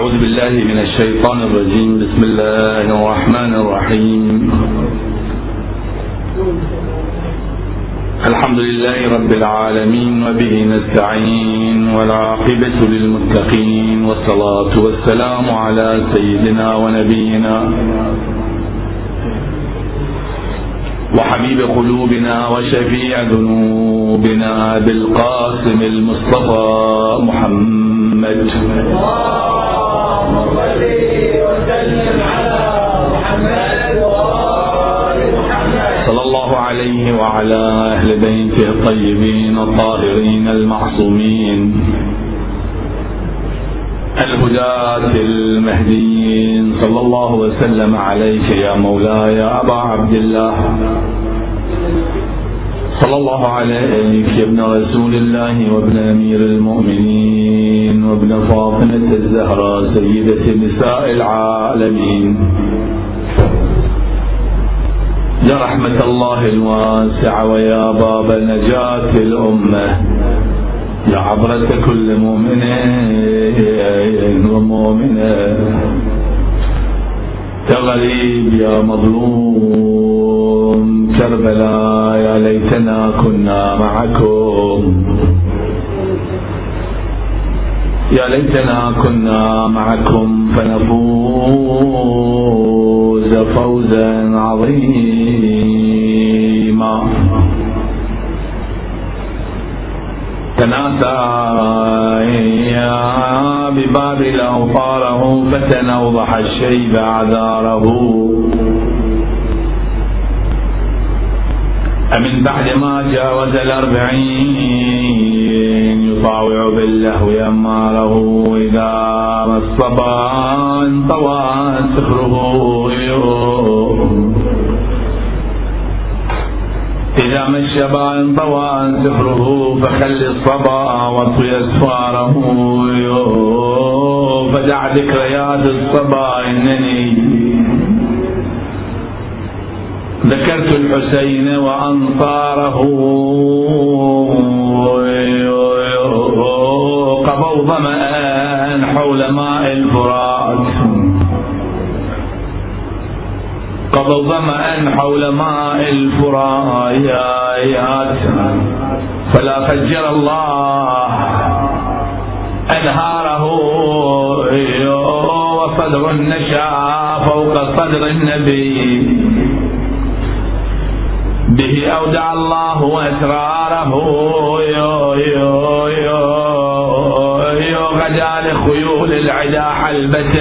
أعوذ بالله من الشيطان الرجيم. بسم الله الرحمن الرحيم. الحمد لله رب العالمين وبه نستعين والعاقبة للمتقين والصلاة والسلام على سيدنا ونبينا. وحبيب قلوبنا وشفيع ذنوبنا بالقاسم المصطفى محمد. صلى الله عليه وعلى أهل بيته الطيبين الطاهرين المعصومين الهداة المهديين صلى الله وسلم عليك يا مولاي أبا عبد الله صلى الله عليك يا ابن رسول الله وابن أمير المؤمنين وابن فاطمة الزهراء سيدة نساء العالمين. يا رحمة الله الواسعة ويا باب نجاة الأمة. يا عبرة كل مؤمن ومؤمنة. يا غريب يا مظلوم. كربلاء يا ليتنا كنا معكم. يا ليتنا كنا معكم فنفوز فوزا عظيما. تناسى بباب أوطاره فتن أوضح الشيب أعذاره. أمن بعد ما جاوز الأربعين يطاوع باللهو أماره إذا ما الصبا انطوى سخره. إذا ما الشبا انطوى سفره فخل الصبا واطوي أسفاره. فدع ذكريات الصبا إنني ذكرت الحسين وأنصاره. قضوا ظمأ حول ماء الفرات. قضوا ظمأ حول ماء الفرايات فلا فجر الله. أنهاره وصدر النشا فوق صدر النبي. به أودع الله أسراره. غدا لخيول العدا حلبة.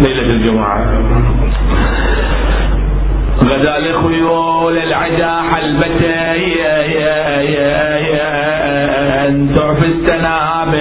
ليلة الجمعة. غدا لخيول العدا حلبة تعفي السنابك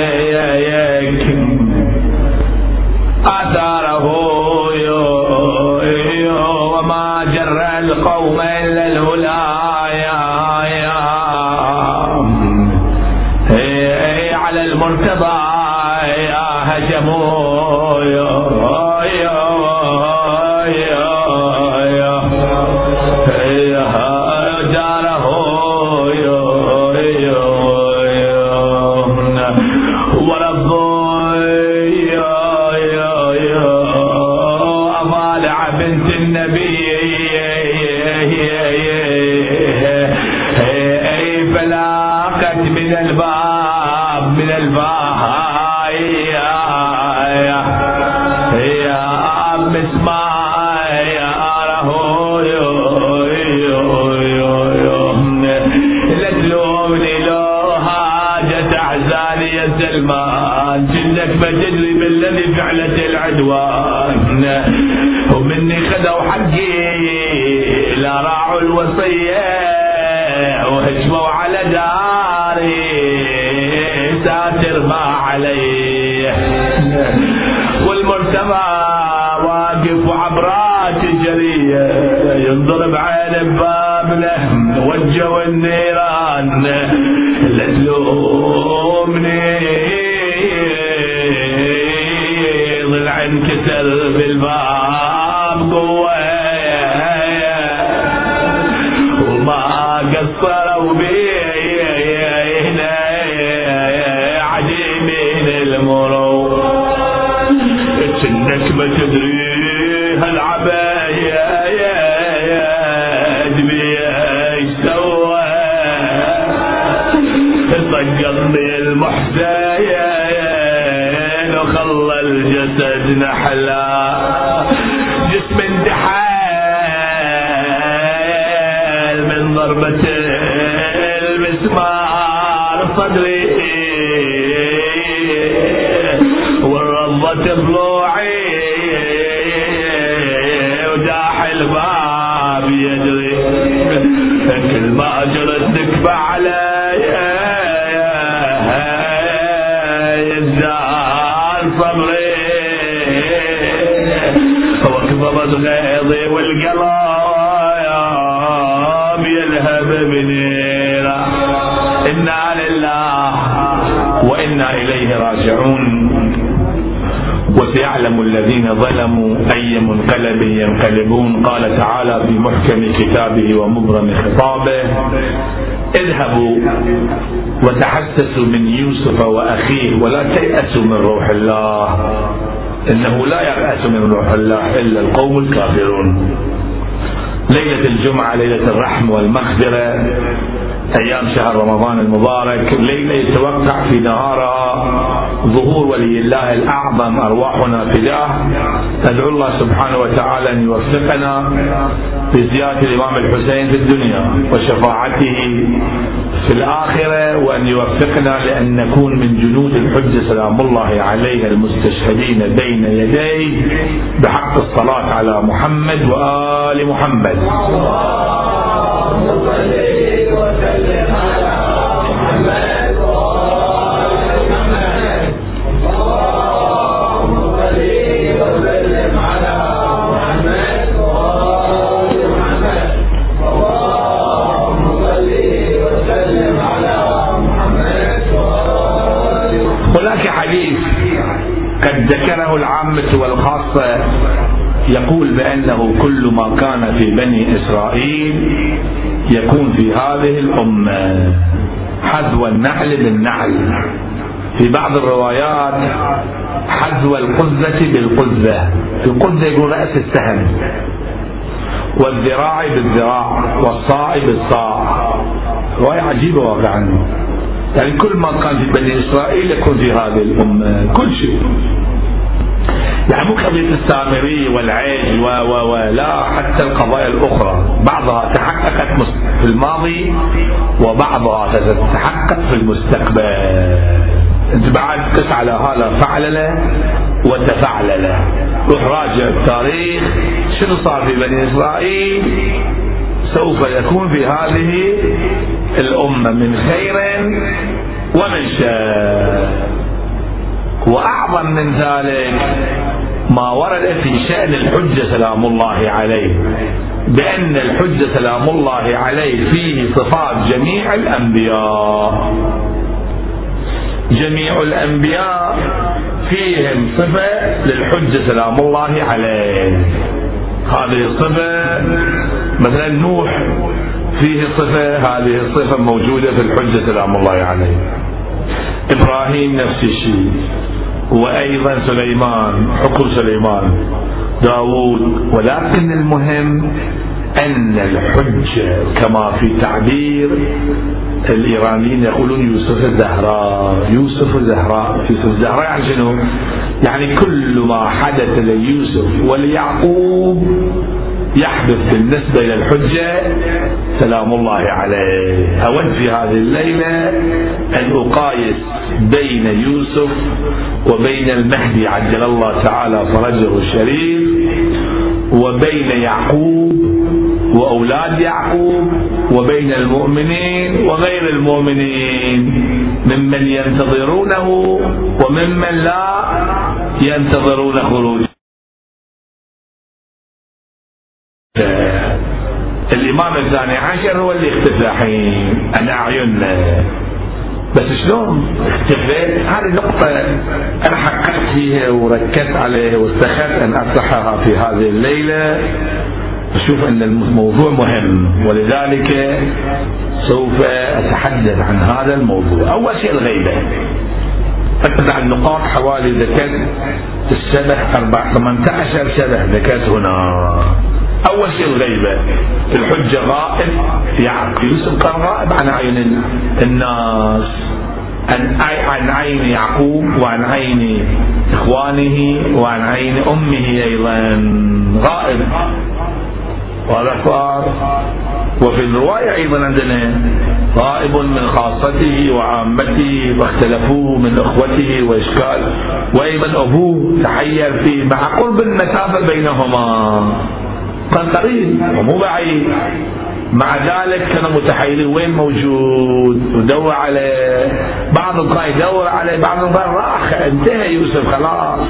داري ساتر ما عليه والمرتمى واقف وعبرات جريه ينظر بعين بابله وجهوا النيران. لا تلومني ضلع انكسر بالباب قوة. وما قصروا بي المحزين وخلى الجسد نحلا. جسم اندحال من ضربة المسمار صدري. والرضة ضلوعي وداح الباب يدري كل ما جرت نكبة صبري وكبرت غيظي والقلب يلهب بنيرة إنا لله وإنا إليه راجعون. وسيعلم الذين ظلموا أي منقلب ينقلبون. قال تعالى في محكم كتابه ومبرم خطابه اذهبوا وتحسسوا من يوسف وأخيه ولا تيأسوا من روح الله. إنه لا ييأس من روح الله إلا القوم الكافرون. ليلة الجمعة ليلة الرحم والمغفرة. أيام شهر رمضان المبارك ليلة يتوقع في نهارها ظهور ولي الله الأعظم أرواحنا فداه ندعو الله سبحانه وتعالى أن يوفقنا بزيارة الإمام الحسين في الدنيا وشفاعته في الآخرة وأن يوفقنا لأن نكون من جنود الحجة سلام الله عليه المستشهدين بين يديه. بحق الصلاة على محمد وآل محمد. العامة والخاصة يقول بأنه كل ما كان في بني إسرائيل يكون في هذه الأمة حذو النعل بالنعل في بعض الروايات حذو القزة بالقزة القزة يقول رأس السهم. والذراع بالذراع والصاع بالصاع. رواية عجيبة واقعا. يعني كل ما كان في بني إسرائيل يكون في هذه الأمة. كل شيء. يعني مو قضية السامري والعيج و و و لا حتى القضايا الأخرى. بعضها تحققت في الماضي وبعضها ستتحقق في المستقبل. أنت بعد قس على هذا فعلله وتفعلله روح راجع التاريخ شنو صار في بني إسرائيل؟ سوف يكون في هذه الأمة من خير ومن شر. وأعظم من ذلك ما ورد في شأن الحجة سلام الله عليه بأن الحجة سلام الله عليه فيه صفات جميع الأنبياء. جميع الأنبياء فيهم صفة للحجة سلام الله عليه. هذه الصفة مثلا نوح فيه صفة هذه الصفة موجودة في الحجة سلام الله عليه. إبراهيم نفس الشيء وأيضا سليمان حكم سليمان داود ولكن المهم أن الحجة كما في تعبير الإيرانيين يقولون يوسف الزهراء يوسف الزهراء يوسف الزهراء يعني شنو؟ يعني كل ما حدث ليوسف وليعقوب يحدث بالنسبة إلى الحجة سلام الله عليه. أود في هذه الليلة أن أقايس بين يوسف وبين المهدي عجل الله تعالى فرجه الشريف وبين يعقوب وأولاد يعقوب وبين المؤمنين وغير المؤمنين. ممن ينتظرونه وممن لا ينتظرون خروجه. الإمام الثاني عشر هو اللي اختفى حين عن أعيننا بس شلون؟ اختفيت هذه نقطة أنا حققت فيها وركزت عليها واستخدت أن أطرحها في هذه الليلة. أشوف أن الموضوع مهم ولذلك سوف أتحدث عن هذا الموضوع. أول شيء الغيبة. أتبع النقاط حوالي ذكرت الشبه أربع 18 شبه ذكرت هنا. أول شيء الغيبة. الحجة غائب في يوسف كان غائب عن أعين الناس. عن عين يعقوب وعن عين إخوانه وعن عين أمه أيضا. غائب. وهذا صار وفي الرواية أيضا عندنا غائب من خاصته وعامته واختلفوه من إخوته وإشكال. وأيضا أبوه تحير فيه مع قرب المسافه بينهما. كان قريب ومو بعيد. مع ذلك كانوا متحيرين. وين موجود؟ ودور عليه. بعضهم كان يدور عليه. بعضهم قال راح. انتهى يوسف خلاص.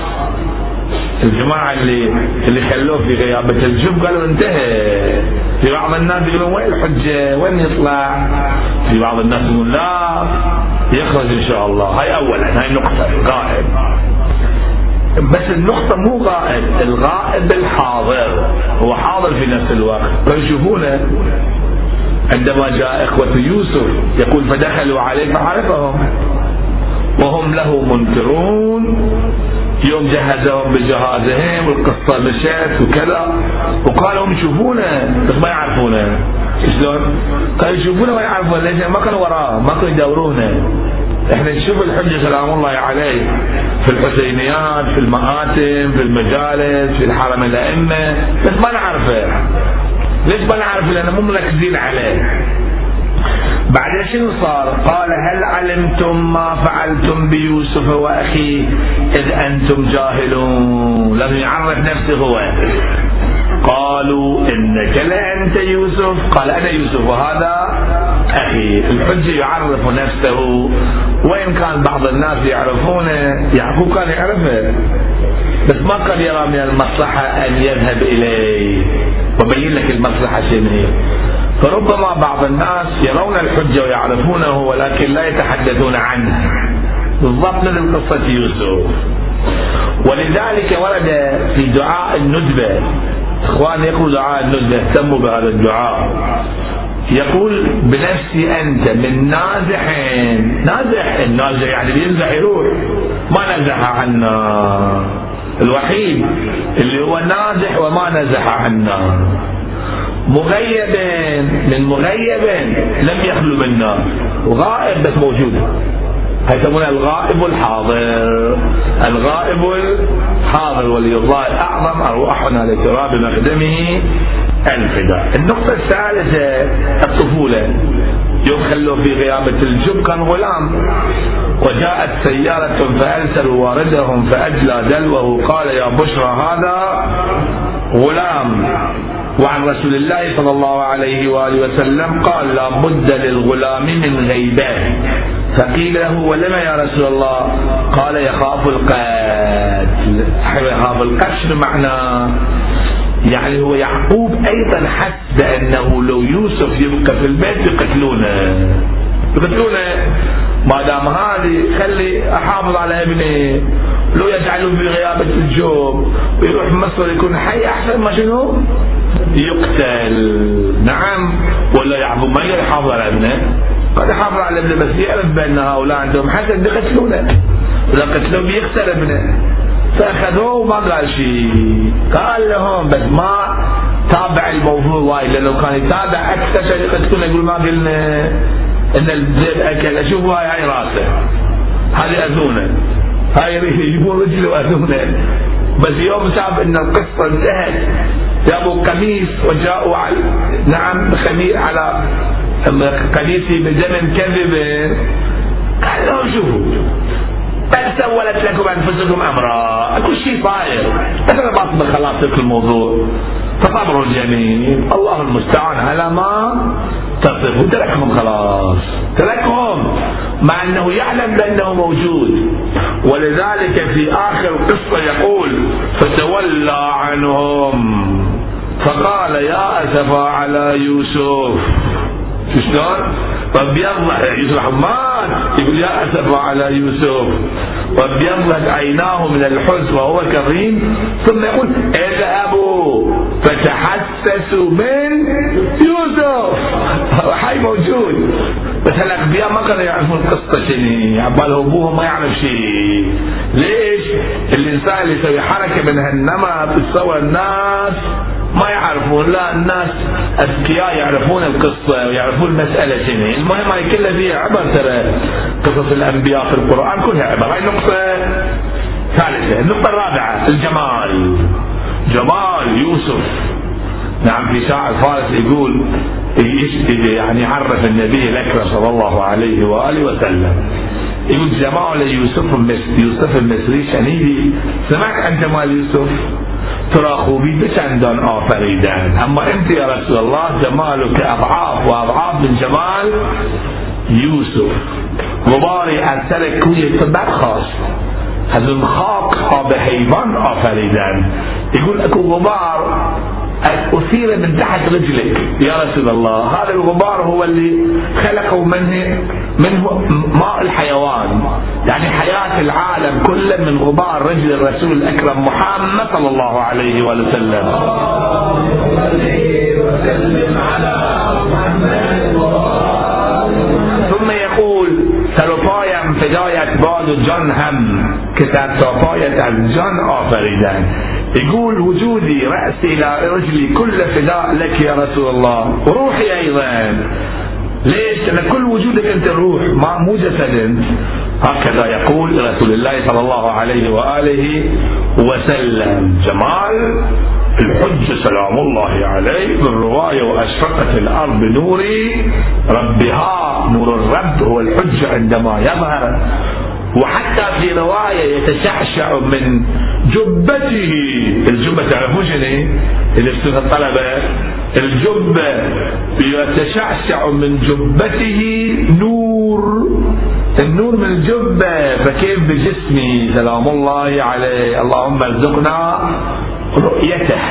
الجماعة اللي اللي خلوه في غيابة الجب قالوا انتهى. في بعض الناس يقولون وين الحجة؟ وين يطلع؟ في بعض الناس يقولون لا. يخرج إن شاء الله. هاي اولا. هاي نقطة. غائب بس النقطة مو غائب الغائب الحاضر. هو حاضر في نفس الوقت. فيشوفونه عندما جاء إخوة يوسف يقول فدخلوا عليه فعرفهم. وهم له منكرون. يوم جهزهم بجهازهم والقصة مشت وكذا. وقالوا هم بس ما يعرفونه شلون؟ قالوا يشوفونه ما يعرفونه ليش؟ ما كانوا وراه ما كانوا يدورونه إحنا نشوف الحجة سلام الله عليه في الحسينيات في المآتم في المجالس في الحرم الأئمة. بس ما نعرفه ليش ما نعرفه لأنه مو مركزين عليه بعد شنو صار؟ قال هل علمتم ما فعلتم بيوسف واخيه إذ أنتم جاهلون؟ لم يعرف نفسه هو. قالوا إنك لأنت يوسف. قال أنا يوسف وهذا أخي الحجة يعرف نفسه. وإن كان بعض الناس يعرفونه يعقوب كان يعرفه. بس ما كان يرى من المصلحة أن يذهب إليه. وبين لك المصلحة شنو فربما بعض الناس يرون الحجة ويعرفونه ولكن لا يتحدثون عنه بالضبط مثل قصة يوسف. ولذلك ورد في دعاء الندبة. إخوان يقول دعاء الندبة اهتموا بهذا الدعاء. يقول بنفسي أنت من نازح نازح؟ النازح يعني بينزح يروح. ما نزح عنا. الوحيد اللي هو نازح وما نزح عنا. مغيب من مغيب لم يخلو منا. وغائب بس موجود. يسمونها الغائب الحاضر. الغائب الحاضر ولي الله الاعظم أرواحنا لتراب مقدمه الفداء. النقطة الثالثة الطفولة. يوم خلوه في غيابة الجب كان غلام وجاءت سيارة فأرسلوا واردهم فأجلى دلوه قال يا بشرى هذا غلام. وعن رسول الله صلى الله عليه وآله وسلم قال لا بد للغلام من غيبان فقيل له ولما يا رسول الله؟ قال يخاف القتل. يخاف القتل معنى يعني هو يعقوب أيضا حس بأنه لو يوسف يبقى في البيت يقتلونه. يقتلونه. ما دام هذه خلي أحافظ على ابني. لو يجعله في غيابة الجوب ويروح مصر يكون حي أحسن ما شنو؟ يقتل. نعم. ولا يعقوب ما يحافظ على ابنه. قد يحافظ على ابنه بس يعرف بأن هؤلاء عندهم حسد بيقتلونه اذا قتلوه بيقتل ابنه. فأخذوه وما قال شيء قال لهم بس ما تابع الموضوع وايد لأنه كان يتابع أكثر شيء يقتلونه يقول ما قلنا إن الذئب أكل. أشوف هاي راسه. هذه أذونه. هاي يجيبون رجله واذونه بس يوم شاف ان القصة انتهت جابوا قميص وجاءوا على نعم خمير على قميصي بدم كذب. قال لهم شوفوا قد سولت لكم أنفسكم امرا. كل شيء صاير أنا بطبخ خلاص الموضوع. فصبر جميل الله المستعان على ما تصف تركهم خلاص. تركهم مع أنه يعلم بأنه موجود. ولذلك في آخر القصة يقول فتولى عنهم. فقال يا اسفا على يوسف. شلون؟ فابيض يوسف حماد يقول يا أسف على يوسف. وابيضت عيناه من الحزن وهو كظيم ثم يقول اذهبوا فتحسسوا من يوسف. حي موجود. بس الأغبياء ما كانوا يعرفون القصة شنو. عباله أبوهم ما يعرف شيء. ليش؟ الإنسان اللي يسوي حركة من هالنمط بتصور الناس ما يعرفون. لا الناس أذكياء يعرفون القصة ويعرفون المسألة شنو. المهم هاي كلها فيها عبر ترى. قصص الأنبياء في القرآن كلها عبر. هاي نقطة ثالثة. النقطة الرابعة. الجمال. جمال يوسف. نعم في شاعر فارس يقول يعني يعرف النبي الاكرم صلى الله عليه وآله وسلم؟ يقول جمال یوسف مصری يوسف المصري شنیدی سمعت عن جمال يوسف؟ تو را خوبی دوچندان آفریدند أما أنت يا رسول الله جمالك أضعاف وأضعاف من جمال يوسف. غباری از سر کوی تو برخاست از اون خاک يقول أكو غبار أثير من تحت رجلك. يا رسول الله هذا الغبار هو اللي خلقه منه منه ماء الحيوان. يعني حياة العالم كله من غبار رجل الرسول الأكرم محمد صلى الله عليه وسلم. ثم يقول سراپایم فدایت باد و جان هم که سراپایت از جان يقول وجودي رأسي إلى رجلي كل فداء لك يا رسول الله. وروحي أيضا. ليش؟ لأن كل وجودك أنت روح ما مو جسد هكذا يقول رسول الله صلى الله عليه وآله وسلم. جمال الحج سلام الله عليه بالرواية وأشرقت الأرض بنور ربها نور الرب هو الحج عندما يظهر. وحتى في رواية يتشعشع من جبته. الجبة تعرفون شنو اللي في الطلبة. الجبة يتشعشع من جبته نور. النور من الجبة. فكيف بجسمي؟ سلام الله عليه. اللهم ارزقنا رؤيته.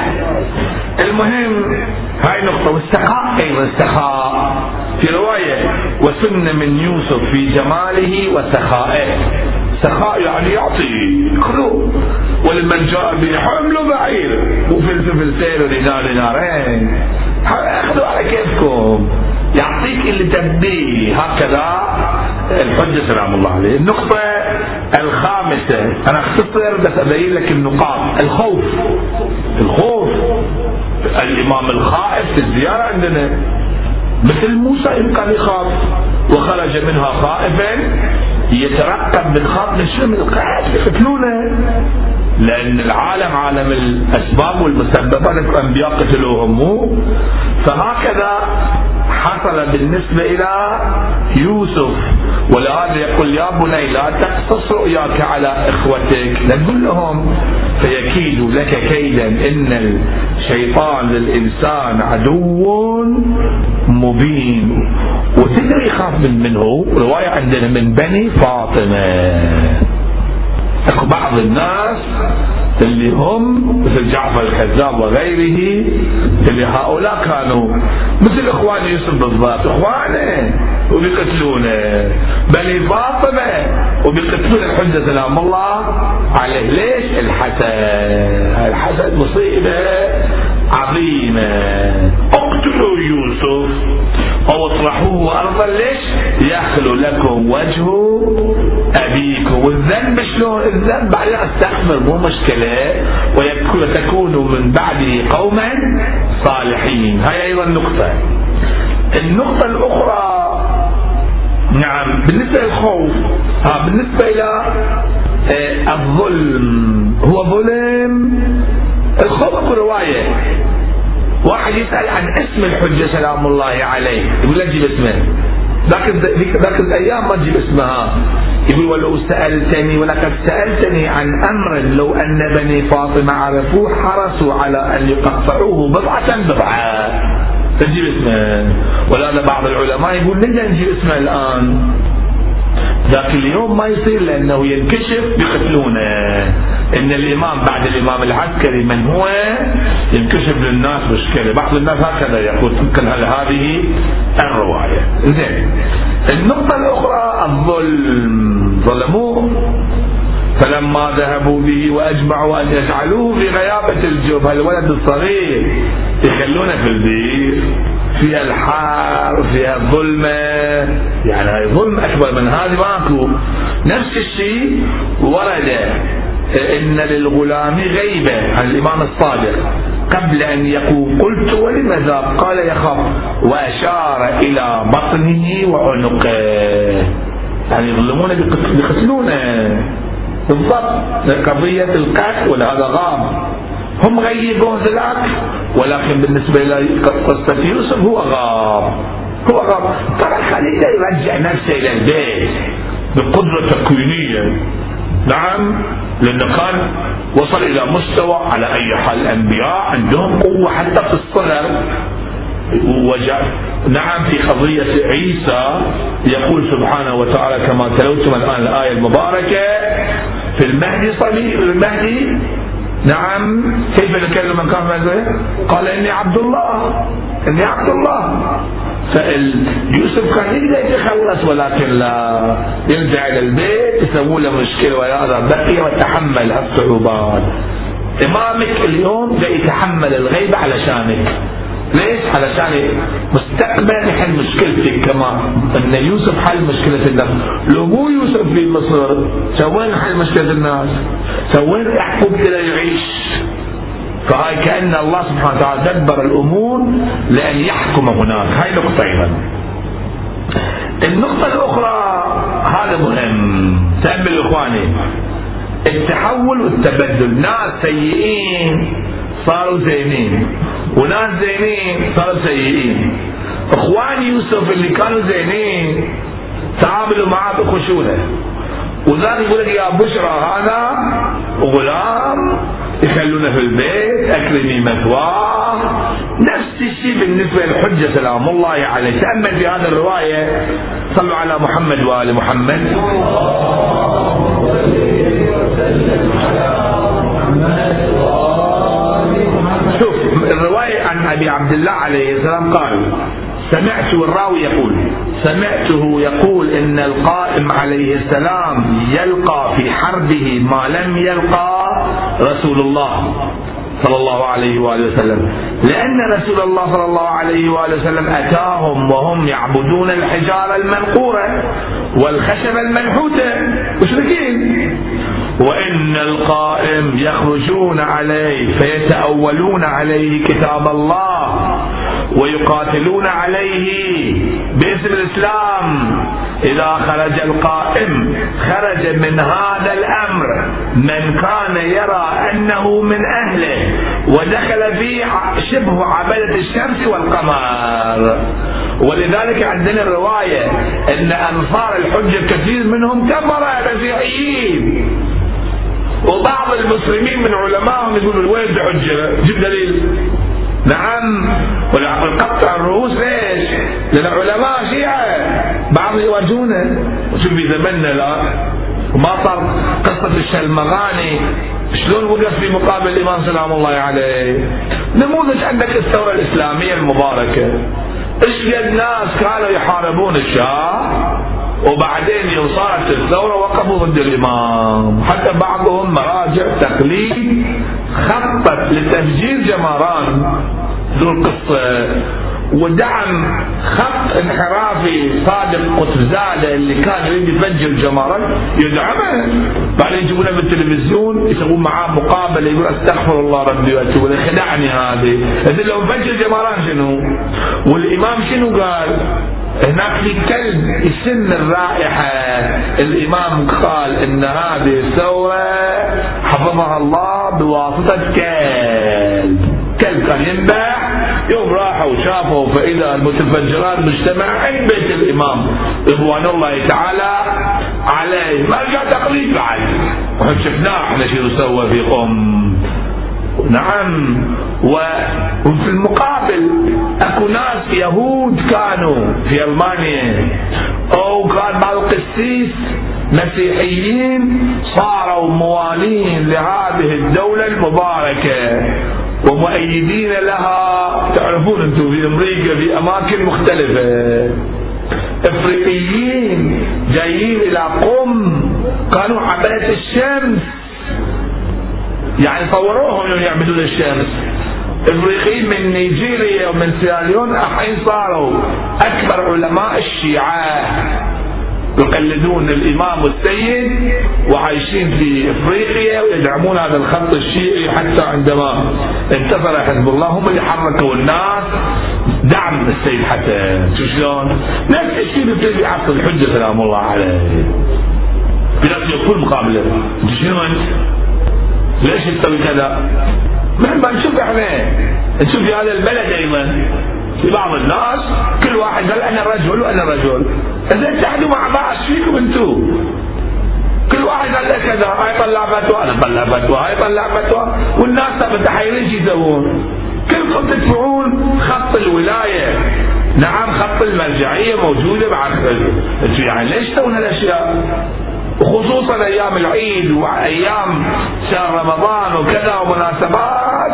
المهم هاي نقطة والسخاء أيضا السخاء في رواية. وسن من يوسف في جماله وسخائه. سخاء يعني يعطي خذوا ولمن جاء بحمل بعير. وفلفل فلسين ودينار دينارين أخذوا على كيفكم. يعطيك اللي تبيه. هكذا الحجة سلام الله عليه. النقطة الخامسة. أنا أختصر بس أبين لك النقاط. الخوف. الخوف. الإمام الخائف في الزيارة عندنا. مثل موسى إن كان يخاف. وخرج منها خائفا. يترقب من خاف من شنو من القاعد يقتلونه. لأن العالم عالم الأسباب والمسببات الأنبياء قتلوهم مو؟ فهكذا حصل بالنسبة إلى يوسف. ولهذا يقول يا بني لا تقصص رؤياك على إخوتك. لا تقول لهم فيكيد لك كيدا إن الشيطان للإنسان عدو مبين. وتدري يخاف من منه. رواية عندنا من بني فاطمة. أكو بعض الناس اللي هم مثل جعفر الكذاب وغيره اللي هؤلاء كانوا مثل إخوان يوسف بالضبط. إخوانه وبيقتلونه. بني فاطمة وبيقتلون الحجه سلام الله عليه. ليش؟ الحسد. الحسد مصيبة عظيمة. اقتلوا يوسف. أو اطرحوه ارضا ليش؟ يخلو لكم وجه أبيكم. والذنب شلون؟ الذنب بعدين استغفر مو مشكلة. وتكونوا من بعده قوما صالحين. هاي أيضا نقطة. النقطة الأخرى نعم بالنسبة للخوف. ها بالنسبة إلى آه، الظلم. هو ظلم؟ الخوف رواية. واحد يسأل عن اسم الحجة سلام الله عليه. يقول لا تجيب اسمه. ذاك ذاك الأيام ما تجيب اسمها. يقول ولو سألتني ولقد سألتني عن أمر لو أن بني فاطمة عرفوه حرصوا على أن يقطعوه بضعة بضعة. تجيب اسمه. ولهذا بعض العلماء يقول ليش نجيب اسمه الآن. ذاك اليوم ما يصير لأنه ينكشف بيقتلونه إن الإمام بعد الإمام العسكري من هو ينكشف للناس مشكلة. بعض الناس هكذا يقول تمكن هذه الرواية. زين النقطة الأخرى الظلم. ظلموه. فلما ذهبوا به وأجمعوا أن يجعلوه في غيابة الجب الولد الصغير يخلونه في البير فيها الحار فيها الظلمة. يعني هاي ظلم أكبر من هذه ماكو. نفس الشيء ورد إن للغلام غيبة. عن الإمام الصادق قبل أن يقول قلت ولماذا؟ قال يخاف وأشار إلى بطنه وعنقه. يعني يظلمونه بيقتلونه بالضبط. قضية القتل ولا هذا غاب هم غيبوا ذلك ولكن بالنسبة لقصة يوسف هو غاب هو غاب ترى خلينا يرجع نفسه إلى البيت بقدرة تكوينية نعم لأنه كان وصل إلى مستوى على أي حال الأنبياء عندهم قوة حتى في الصغر نعم في قضية عيسى يقول سبحانه وتعالى كما تلوتم الآن الآية المباركة في المهدي صلي المهدي. نعم كيف نكلم من كان قال إني عبد الله إني عبد الله. فيوسف كان يقدر يتخلص ولكن لا يرجع إلى البيت يسووا له مشكلة وهذا بقي وتحمل الصعوبات إمامك اليوم جاي يتحمل الغيبه علشانك ليش؟ علشان مستقبل يحل مشكلتك كما إن يوسف حل مشكلة الناس، لو مو يوسف في مصر سوين حل مشكلة الناس؟ سوين يعقوب كذا يعيش؟ فهاي كأن الله سبحانه وتعالى دبر الأمور لأن يحكم هناك. هاي نقطة أيضا. النقطة الأخرى هذا مهم. تأمل إخواني التحول والتبدل. ناس سيئين صاروا زينين. وناس زينين صاروا سيئين. اخوان يوسف اللي كانوا زينين تعاملوا معاه بخشونة. وذاك يقول لك يا بشرى هذا غلام يخلونه في البيت اكرمي مثواه نفس الشيء بالنسبة للحجه سلام الله عليه تامل في هذه الرواية صلوا على محمد وآل محمد. شوف الرواية عن أبي عبد الله عليه السلام قال سمعت الراوي يقول سمعته يقول إن القائم عليه السلام يلقى في حربه ما لم يلقى رسول الله صلى الله عليه وآله وسلم. لأن رسول الله صلى الله عليه وآله وسلم أتاهم وهم يعبدون الحجارة المنقورة والخشب المنحوته مشركين. وإن القائم يخرجون عليه فيتأولون عليه كتاب الله ويقاتلون عليه باسم الإسلام. إذا خرج القائم خرج من هذا الأمر. من كان يرى أنه من أهله ودخل فيه شبه عبدة الشمس والقمر. ولذلك عندنا الرواية إن أنصار الحجة كثير منهم كفر مسيحيين وبعض المسلمين من علمائهم يقولوا وين بحجه جيب دليل. نعم. والقطع الرؤوس ليش؟ علماء شيعة. بعض يواجهونه. وشوف في زمننا لا. وما صار قصة الشلمغاني. شلون وقف في مقابل الإمام سلام الله عليه؟ نموذج عندك الثورة الإسلامية المباركة. إيش ناس كانوا يحاربون الشاه؟ وبعدين يوم صارت الثورة وقفوا ضد الإمام. حتى بعضهم مراجع تقليد خطط لتفجير جمران ذو القصة. ودعم خط انحرافي صادق قطزادة اللي كان يريد يفجر جمران يدعمه. بعدين يجيبونه بالتلفزيون يسوون معاه مقابلة يقول أستغفر الله ربي وأتوب خدعني هذه. لو مفجر جمران شنو؟ والإمام شنو قال؟ هناك في كلب يشم الرائحة. الإمام قال إن هذه الثورة حفظها الله بواسطة كلب. كلب كان ينبح يوم راحوا وشافوا فإذا المتفجرات مجتمع عند بيت الإمام رضوان الله تعالى عليه. ما جاء تقليد بعد. وهم شفناه إحنا شو سوى في قم نعم. وفي المقابل اكو ناس يهود كانوا في ألمانيا. أو كان بعض القسيس مسيحيين صاروا موالين لهذه الدولة المباركة. ومؤيدين لها. تعرفون أنتم في أمريكا في أماكن مختلفة. إفريقيين جايين إلى قم. كانوا عبادة الشمس. يعني صوروهم يوم يعبدون الشمس. إفريقيين من نيجيريا ومن سيراليون الحين صاروا أكبر علماء الشيعة. يقلدون الإمام السيد وعايشين في إفريقيا ويدعمون هذا الخط الشيعي حتى عندما انتصر حزب الله هم اللي حركوا الناس دعم السيد حسن شو شلون؟ نفس الشيء بيصير في عصر الحجة سلام الله عليه ناس يقول مقابلة شنو انت؟ ليش تسوي كذا؟ ما نشوف إحنا نشوف في هذا البلد أيضا في بعض الناس كل واحد قال أنا رجل وأنا رجل إذا اتحدوا مع بعض فيكم أنتم؟ كل واحد قال لك كذا هاي طلع فتوى أنا طلع فتوى هاي طلع فتوى والناس متحيرين شو يسوون؟ كلكم تدفعون خط الولاية نعم خط المرجعية موجودة مع يعني ليش تسوون هالأشياء؟ وخصوصا أيام العيد وأيام شهر رمضان وكذا ومناسبات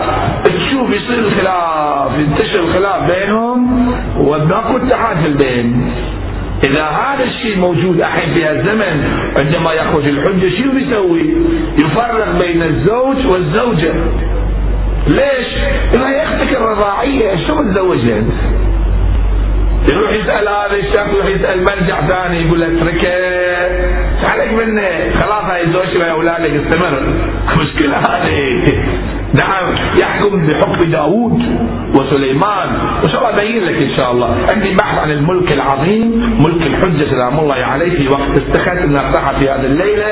تشوف يصير الخلاف ينتشر الخلاف بينهم وماكو اتحاد في البين إذا هذا الشيء موجود الحين في الزمن عندما يخرج الحجة شو بيسوي؟ يفرق بين الزوج والزوجة ليش؟ ما يختك الرضاعيه شو متزوجها أنت؟ يروح يسأل هذا الشخص يروح يسأل مرجع ثاني يقول له اتركه عليك منه خلاص هاي الزوجة يا اولادك استمر مشكلة هذه نعم يحكم بحكم داوود وسليمان. الله أبين لك إن شاء الله. عندي بحث عن الملك العظيم ملك الحجة سلام الله عليه في وقت استخدت ان افتحها في هذه الليلة.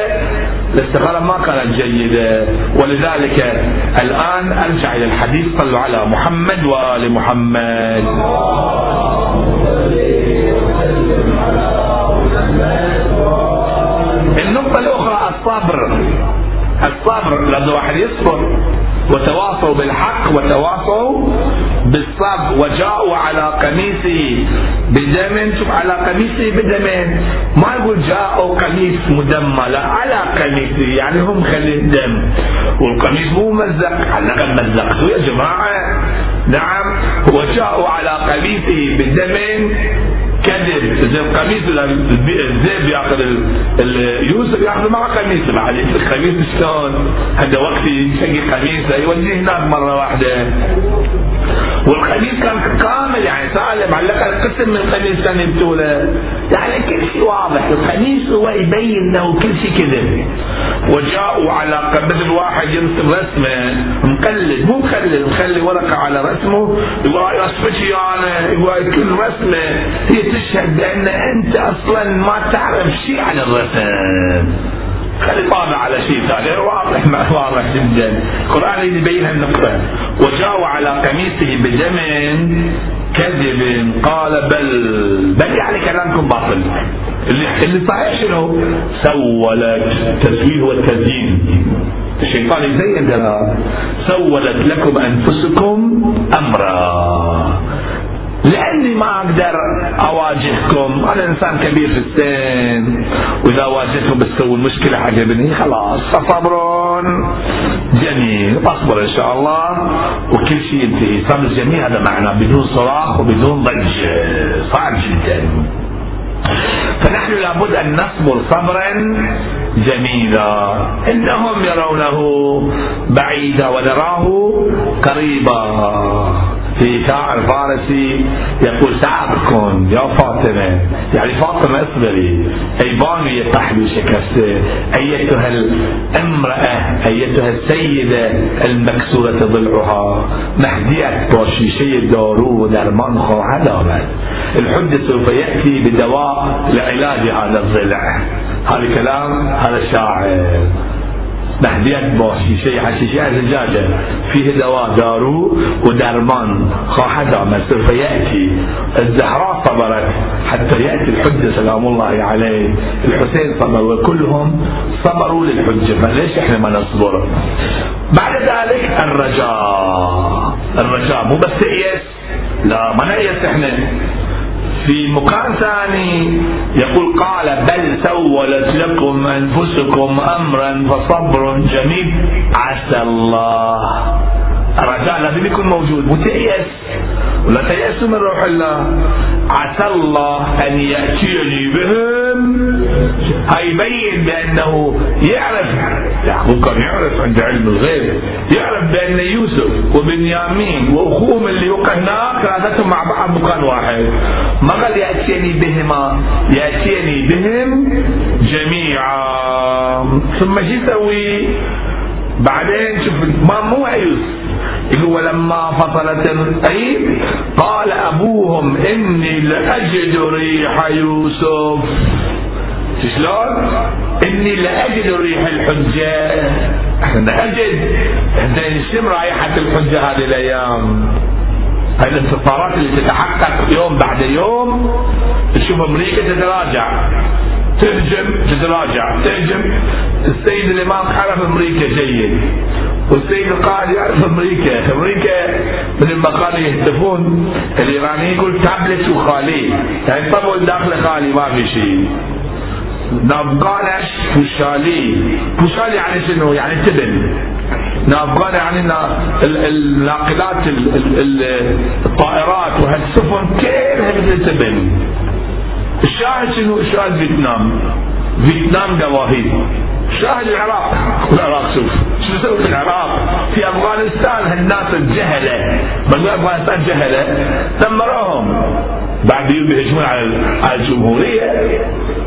الاستخاره ما كانت جيدة. ولذلك الآن أرجع إلى الحديث. صلوا على محمد وآل محمد. النقطة الأخرى الصبر. الصبر لأن واحد يصبر. وتواصوا بالحق وتواصوا بالصبر. وجاءوا على قميصه بدم شوف على قميصه بدم ما يقول جاءوا قميص مدمى لا على قميصه يعني هم خليه دم والقميص مو ممزق على مزقته يا جماعة. نعم. وجاءوا على قميصه بدم كذب زي القميص الذئب ياخذ يوسف ياخذ معه قميص. بعد القميص شلون؟ هذا وقت يشقي قميصه يوديه هناك مرة واحدة. والقميص كان كامل يعني سالم. على الأقل قسم من القميص كان يبتوله يعني كل شيء واضح. القميص هو يبين له كل شيء كذب وجاءوا على مثل واحد يرسم رسمه. مقلد. مو مخلد مخلي ورقة على رسمه. يقول رسمتي أنا يقول كل رسمة هي تشهد بان أنت أصلا ما تعرف شيء عن الرسم خلي طابع على شيء ثاني. واضح واضح جدا. القرآن يبين هالنقطة. وجاءوا على قميصه بدم كذب قال بل بل يعني كلامكم باطل. اللي اللي صحيح شنو؟ سولت التسويل هو التزيين الشيطان يزين سولت لكم أنفسكم امرا. لأني ما أقدر أواجهكم. أنا إنسان كبير في السن وإذا واجهتكم بتسوي المشكلة عجبني خلاص فصبر جميل أصبر إن شاء الله. وكل شيء ينتهي صبر جميل هذا معناه بدون صراخ وبدون ضج صعب جدا. فنحن لابد أن نصبر صبرا جميلا. إنهم يرونه بعيدا ونراه قريبا. في شاعر فارسي يقول سأبكن يا فاطمة يعني فاطمة اصبري أي بانية تحمي شكسته أيتها الامرأة أيتها السيدة المكسورة ضلعها مهدية باشيشة دارو ودرمان خواهد آمد الحد سوف يأتي بدواء لعلاج هذا الضلع. هذا كلام هذا الشاعر. مهديت با شیشه حشیشه زجاجه فيه دواء دارو ودرمان خواهد آمد. سوف يأتي الزهراء صبرت حتى يأتي الحجة سلام الله عليه الحسين صبر وكلهم صبروا للحجة فليش إحنا ما نصبر؟ بعد ذلك الرجاء. الرجاء مو بس تيأس لا ما نيأس إحنا. في مقام ثاني يقول قال بل سولت لكم أنفسكم أمرا فصبر جميل. عسى الله. الرجاء لازم يكون موجود. متيأس. ولا تيأسوا من روح الله. عسى الله أن يأتيني بهم هيبين بأنه يعرف يعقوب كان يعرف عند علم الغيب يعرف بأن يوسف وبنيامين وأخوهم اللي وقع هناك مع بعض مكان واحد. ما قال يأتيني بهما يأتيني بهم جميعا. ثم شو يسوي بعدين شوف ما مو عيوس يقول ولما فصلت العيد قال أبوهم إني لأجد ريح يوسف. شلون؟ إني لأجد ريح الحجة. إحنا أجد. إحنا نشم رائحه الحجة هذه الأيام؟ هاي الانتصارات اللي تتحقق يوم بعد يوم. تشوف أمريكا تتراجع. تهجم تتراجع. تهجم. السيد الإمام عرف أمريكا جيد. والسيد القائد يعرف أمريكا. أمريكا من المقال يهتفون الإيرانيين يقول تابلت وخالي. يعني طبعا داخل خالي ما في شيء. نافغانش بوشالي بوشالي يعني شنو؟ يعني تبن. نافغان يعني الناقلات الطائرات وهالسفن كلها تبن. الشاهد شنو؟ الشاهد فيتنام. فيتنام شاهد العراق. العراق شوف شو يسوي في العراق؟ في أفغانستان هالناس الجهلة. بقول أفغانستان جهلة دمروهم. بعد يوم يهجمون على الجمهورية.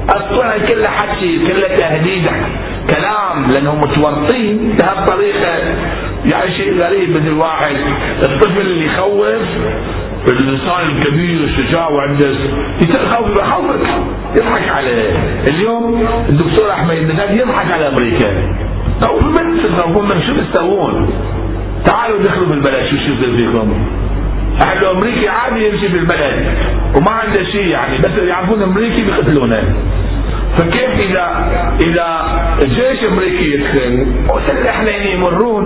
أصلا كله حكي كله تهديد كلام لأنهم متورطين بهالطريقة. يعني شيء غريب مثل واحد الطفل اللي يخوف الإنسان الكبير الشجاع وعنده يتخوف يخوفك يضحك عليه اليوم الدكتور أحمد النجاد يضحك على أمريكا. أو من تخافون من شو تسوون تعالوا دخلوا بالبلد شو شو فيكم أحد أمريكي عادي يمشي بالبلد وما عنده شيء يعني بس يعرفون أمريكي بيقتلونه. فكيف اذا إذا الجيش الأمريكي يدخل مسلحين يمرون.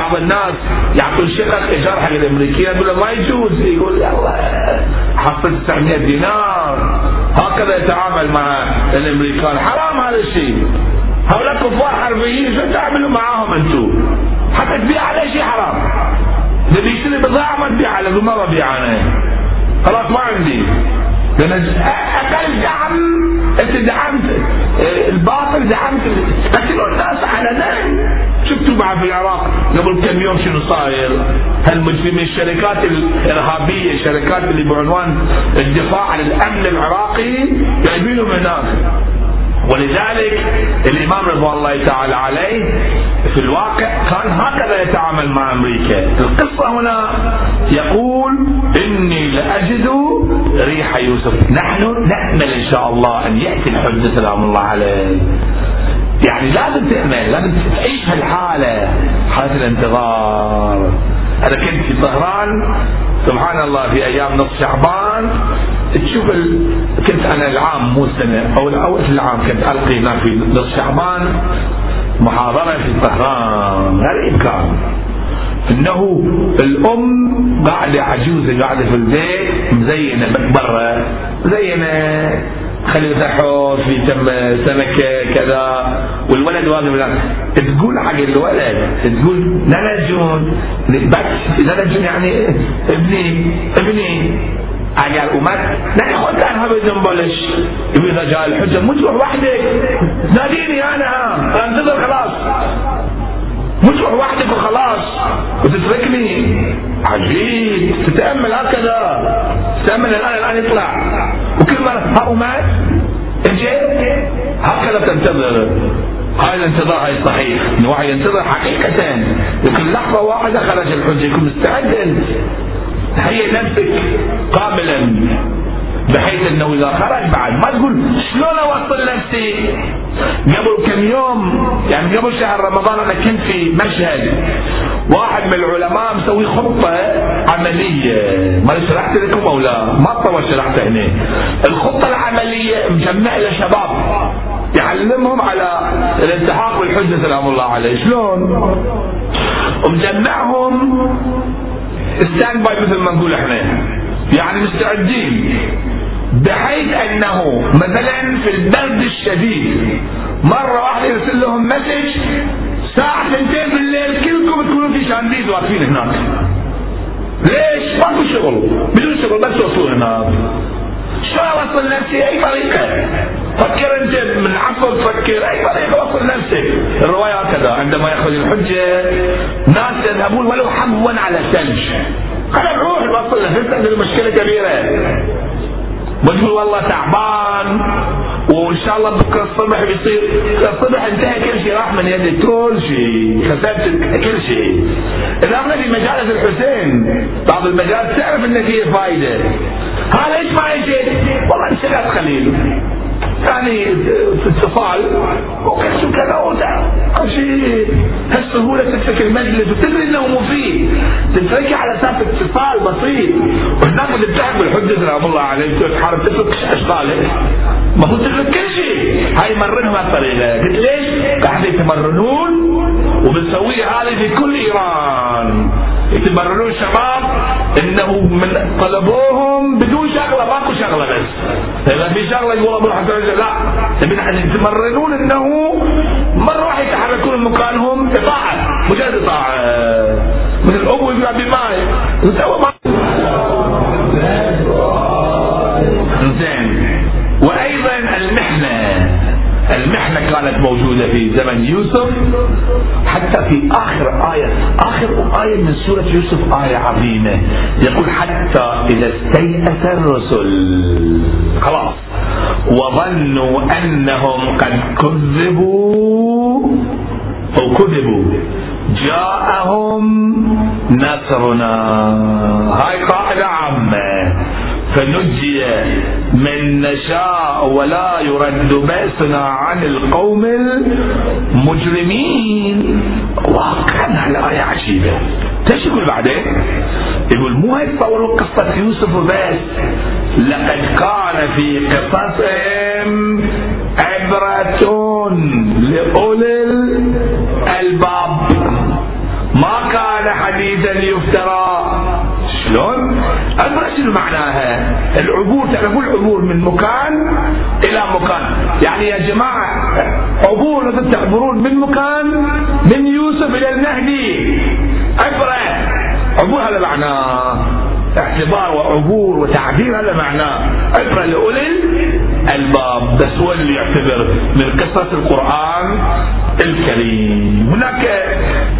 بعض الناس يعطون شقق ايجار حق الامريكيين يقول ما يجوز. يقول يلا حصل 900 دينار. هكذا يتعامل مع الأمريكان. حرام هذا الشيء. هؤلاء كفار حربيين شو تعملوا معاهم أنتم حتى تبيع على شيء حرام. اللي بيشتري بضاعة ما تبيع على ما ببيع أنا. خلاص ما عندي. لأن أقل دعم انت دعمت الباطل دعمت لكن الناس علنا شفتوا مع في العراق قبل كم يوم شنو صاير؟ هالمجرمين الشركات الإرهابية الشركات اللي بعنوان الدفاع عن الأمن العراقي جايبينهم هناك. ولذلك الإمام رضوان الله تعالى عليه في الواقع كان هكذا يتعامل مع أمريكا. القصة هنا يقول إني لأجد ريح يوسف. نحن نأمل إن شاء الله أن يأتي الحج. سلام الله عليه. يعني لازم تامل لازم تعيش هالحالة. حالة الانتظار. أنا كنت في طهران. سبحان الله في أيام نصف شعبان. تشوف ال... كنت أنا العام مو السنة أو اول العام كنت ألقي هناك في نصف شعبان. محاضرة في طهران. غريب كان. إنه الأم قاعدة عجوزه قاعدة في البيت مزينة برا مزينة. خلي حوش في تم سمكة كذا. والولد واقف تقول حق الولد تقول نلجون بس نلجون يعني ابني ابني. اگر اومد نه خود تنها به دنبالش إذا جاء الحجة مو تروح وحدك. ناديني أنا. أنتظر خلاص. تروح وحدك وخلاص. وتتركني. عجيب. تتأمل هكذا. تتأمل الآن الآن يطلع. وكل ما ها ومات اجيت هكذا تنتظر. هاي الانتظار هاي صحيح. إن واحد ينتظر حقيقة. يمكن لحظة واحدة خرج الحجة. يكون مستعد انت هيئ نفسك قابلا. بحيث إنه إذا خرج بعد ما تقول شلون أوصل نفسي؟ قبل كم يوم يعني قبل شهر رمضان أنا كنت في مشهد. واحد من العلماء مسوي خطة عملية. ما شرحت لكم أو لا؟ ما طول شرحت هنا. الخطة العملية مجمع له شباب. يعلمهم على الالتحاق بالحجة سلام الله عليه. شلون؟ ومجمعهم. stand by مثل ما نقول إحنا. يعني مستعدين. بحيث أنه مثلا في البرد الشديد مرة واحدة يرسل لهم message الساعة ثنتين بالليل كلكم تكونوا في شانديز واقفين هناك. ليش؟ ما في شغل. بدون شغل بس وصول هناك. شو اوصل نفسي؟ أي طريقة؟ فكر أنت من عفو تفكر أي طريقة؟ وصل نفسك. الرواية عندما يخرج الحجة ناس يذهبون ولو حبوا على ثلج خلينا نروح. نوصل له عندنا مشكلة وتقول والله تعبان. وان شاء الله بكرة الصبح بيصير الصبح انتهى كل شيء راح من يدي كل شيء خسرت كل شيء. إحنا في مجالس الحسين. بعض المجالس تعرف ان فيه فائده هذا إيش يجي والله انشغلت خليل يعني في اتصال وكذا كذا شيء هالسهوله تترك المجلس؟ وتدري إنه مفيد. تتركي على أساس اتصال بسيط. وهناك اللي بتحب الحجه سلام الله عليه تحارب تترك اشغالك المفروض تترك كل شيء. هاي مرنهم هالطريقه قلت ليش؟ قاعد يتمرنون وبنسويها هذه في كل إيران. يتمرنون شباب إنه من طلبوهم بدون شغلة ماكو شغلة بس. فاذا في شغلة يقول أبو الحسن لا. نبي يتمرنون إنه مره واحدة يتحركون من مكانهم إطاعة مجرد إطاعة. من الأبو يقول بماء زين وأيضا المحنة. المحنة كانت موجودة في زمن يوسف. حتى في آخر آية آخر آية من سورة يوسف آية عظيمة. يقول حتى إذا استيأس الرسل خلاص. وظنوا أنهم قد كذبوا أو كذبوا. جاءهم نصرنا. هاي قاعدة فنجي من نشاء ولا يرد بأسنا عن القوم المجرمين. واقعا الآية عجيبة. إيش يقول بعدين؟ يقول مو هاي تصوروا قصة يوسف وبس. لقد كان في قصصهم عبرة لأولي الألباب. ما كان حديثا يفترى. أدرى شنو معناها؟ العبور تعرفون العبور من مكان إلى مكان، يعني يا جماعة عبور تعبرون من مكان من يوسف إلى المهدي. عبرة. عبور هذا معناه اعتبار وعبور وتعبير هذا معناه عبرة لأولي الباب بس هو اللي يعتبر من قصص القرآن الكريم. هناك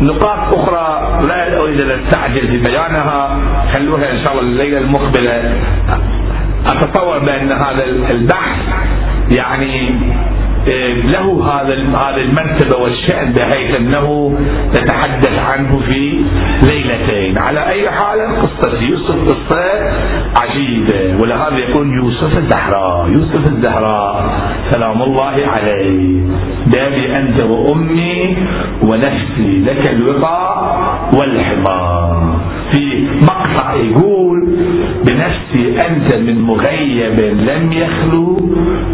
نقاط أخرى أستعجل في بيانها. خلوها إن شاء الله الليلة المقبلة. أتصور بأن هذا البحث يعني له هذا هذه المرتبة والشأن بحيث أنه نتحدث عنه في ليلتين، على أي حال قصة يوسف قصة عجيبة. ولهذا يكون يوسف الزهراء، يوسف الزهراء سلام الله عليه. بابي أنت وأمي ونفسي لك الوقاء والحمار في مقطع يقول بنفسي أنت من مغيب لم يخلو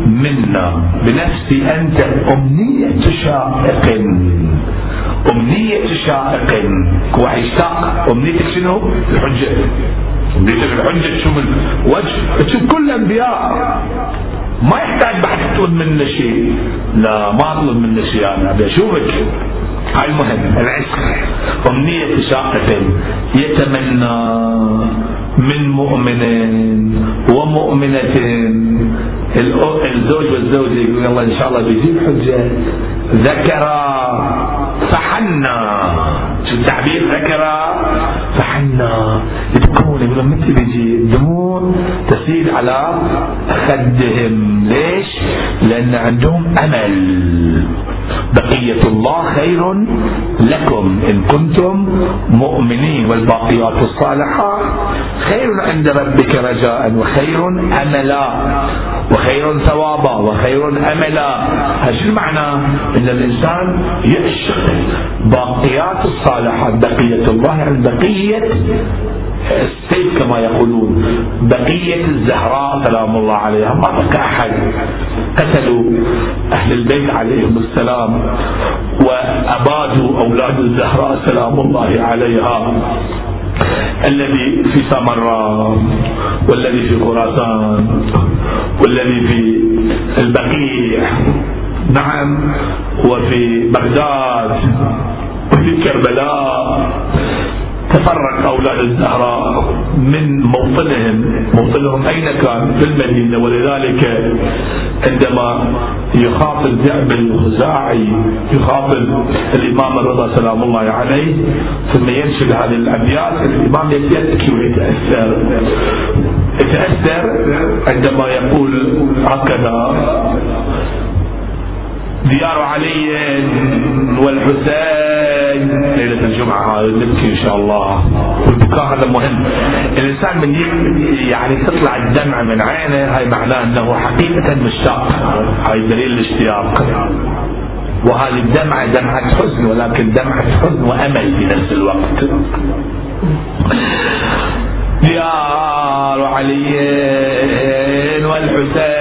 منا. بنفسي أنت أمنية شائق. أمنية شائق. يشتاق أمنيتك شنو؟ الحجة. أمنيتك الحجة. تشوف الوجه تشوف كل الأنبياء. ما يحتاج بعد تطلب منا شيء. لا ما أطلب منا شيء. أنا ابي اشوفك المهم العشق. أمنية شاقة يتمنى من مؤمن ومؤمنة الزوج والزوجة يقول الله إن شاء الله بيجيب حجة. ذكرا فحنا شو التعبير ذكرا فحنا يبكون يقولون متى بيجي الدموع تسيل على خدهم ليش؟ لأن عندهم أمل. بقية الله خير لكم. إن كنتم مؤمنين والباقيات الصالحات خير عند ربك رجاء وخير أملا وخير ثوابا وخير أملا. هذا المعنى؟ أن الإنسان يعشق باقيات الصالحات بقية الله يعني بقية السيف كما يقولون بقية الزهراء سلام الله عليها ما بقى أحد. قتلوا أهل البيت عليهم السلام وأبادوا أولاد الزهراء سلام الله عليها. الذي في سامراء والذي في خراسان والذي في البقيع. نعم وفي بغداد وفي كربلاء. تفرق أولاد الزهراء من موطنهم. موطنهم أين كان؟ في المدينة. ولذلك عندما يخاطب الذئب الخزاعي يخاطب الإمام الرضا سلام الله عليه ثم ينشد هذه الأبيات الإمام يبكي ويتأثر. يتأثر عندما يقول هكذا ديار علي والحسين. ليلة الجمعة نبكي إن شاء الله. والبكاء هذا مهم. الإنسان من يعني تطلع الدمعة من عينه هاي معناه أنه حقيقة مشتاق. هاي دليل الاشتياق. وهذه الدمعة دمعة حزن ولكن دمعة حزن وأمل في نفس الوقت. ديار علي والحسين.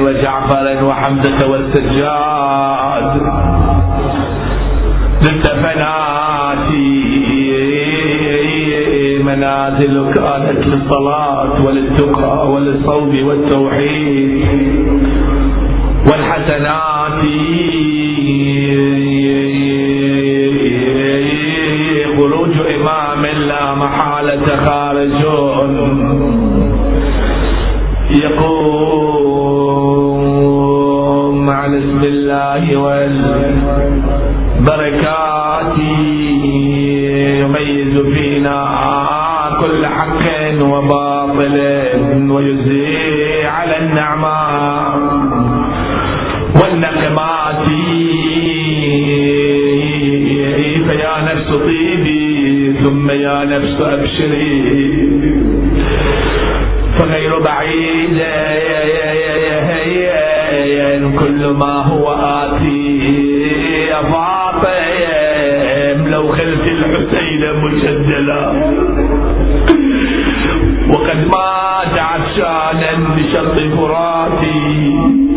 وجعفر وحمزة والسجاد. ضد فناتي منازل كانت للصلاة وللتقى وللصوم والتوحيد. والحسنات خروج إمام لا محالة خارج. يقوم الله والبركات. يميز فينا كل حق وباطل ويزيع على النعماء والنقمات. فيا نفس طيبي ثم يا نفس أبشري. فغير بعيد. كل ما هو آتي؟ يا فاطم لو خلت الحسين مجدلا وقد مات عطشانا بشط فراتي.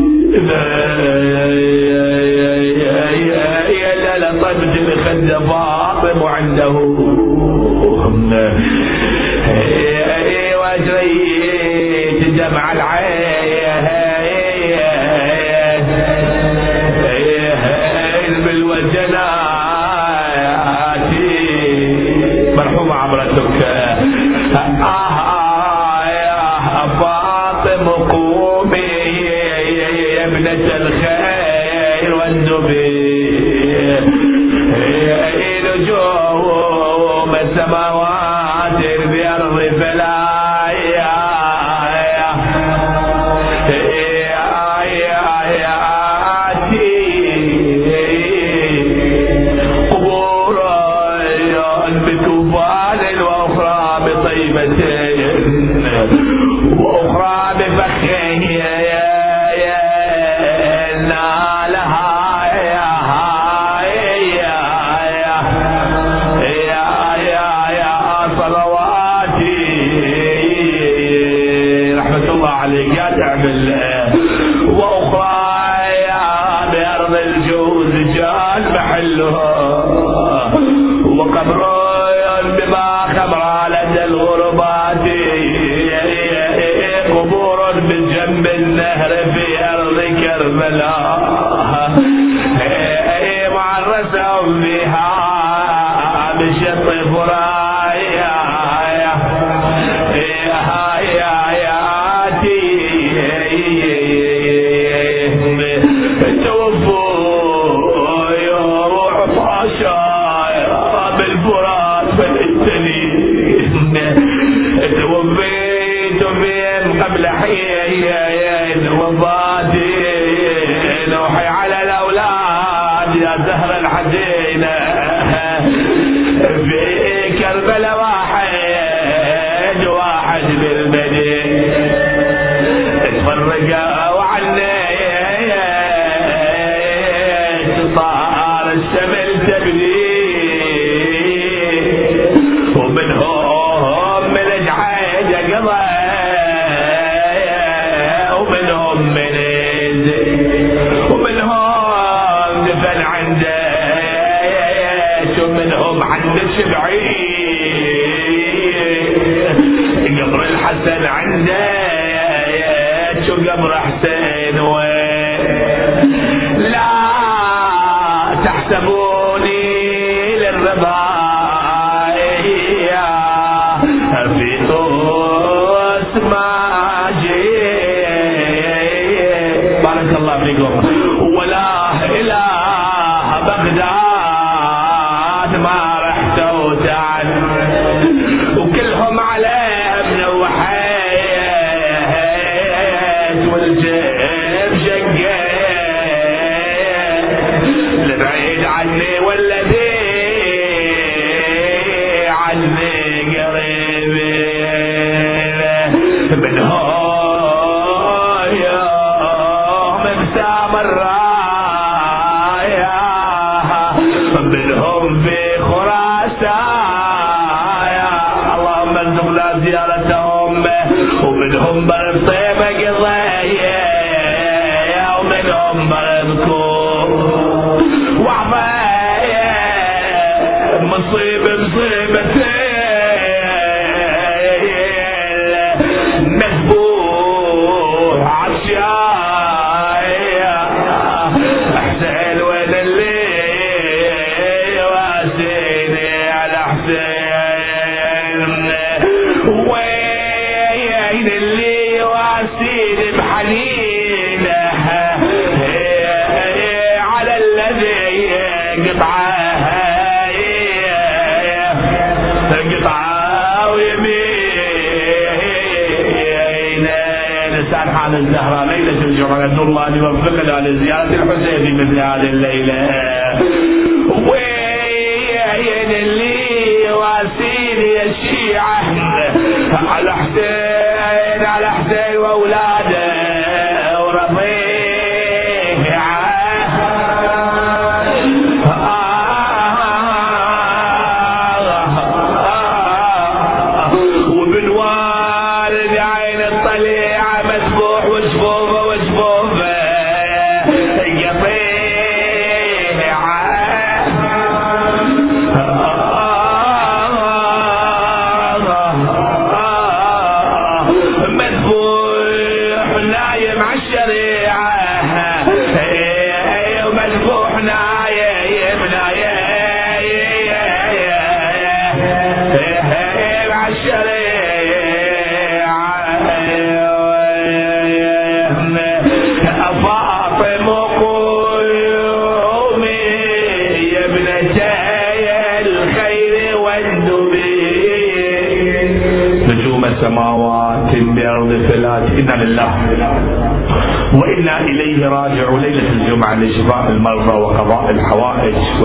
كربلاء يحسبوني للربا في ما بارك الله فيكم. ولا بغداد ما وكلهم عليه من وحيد والجيش. Mete سهرة ليلة الجمعة ندعو الله أن يوفقنا لزيارة الحسين في مثل هذه الليلة. وين اللي واسيني يا شيعة على حسين.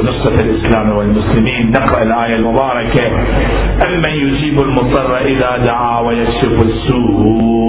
ونصرة الإسلام والمسلمين. نقرأ الآية المباركة. أمن يجيب المضطر إذا دعا ويكشف السوء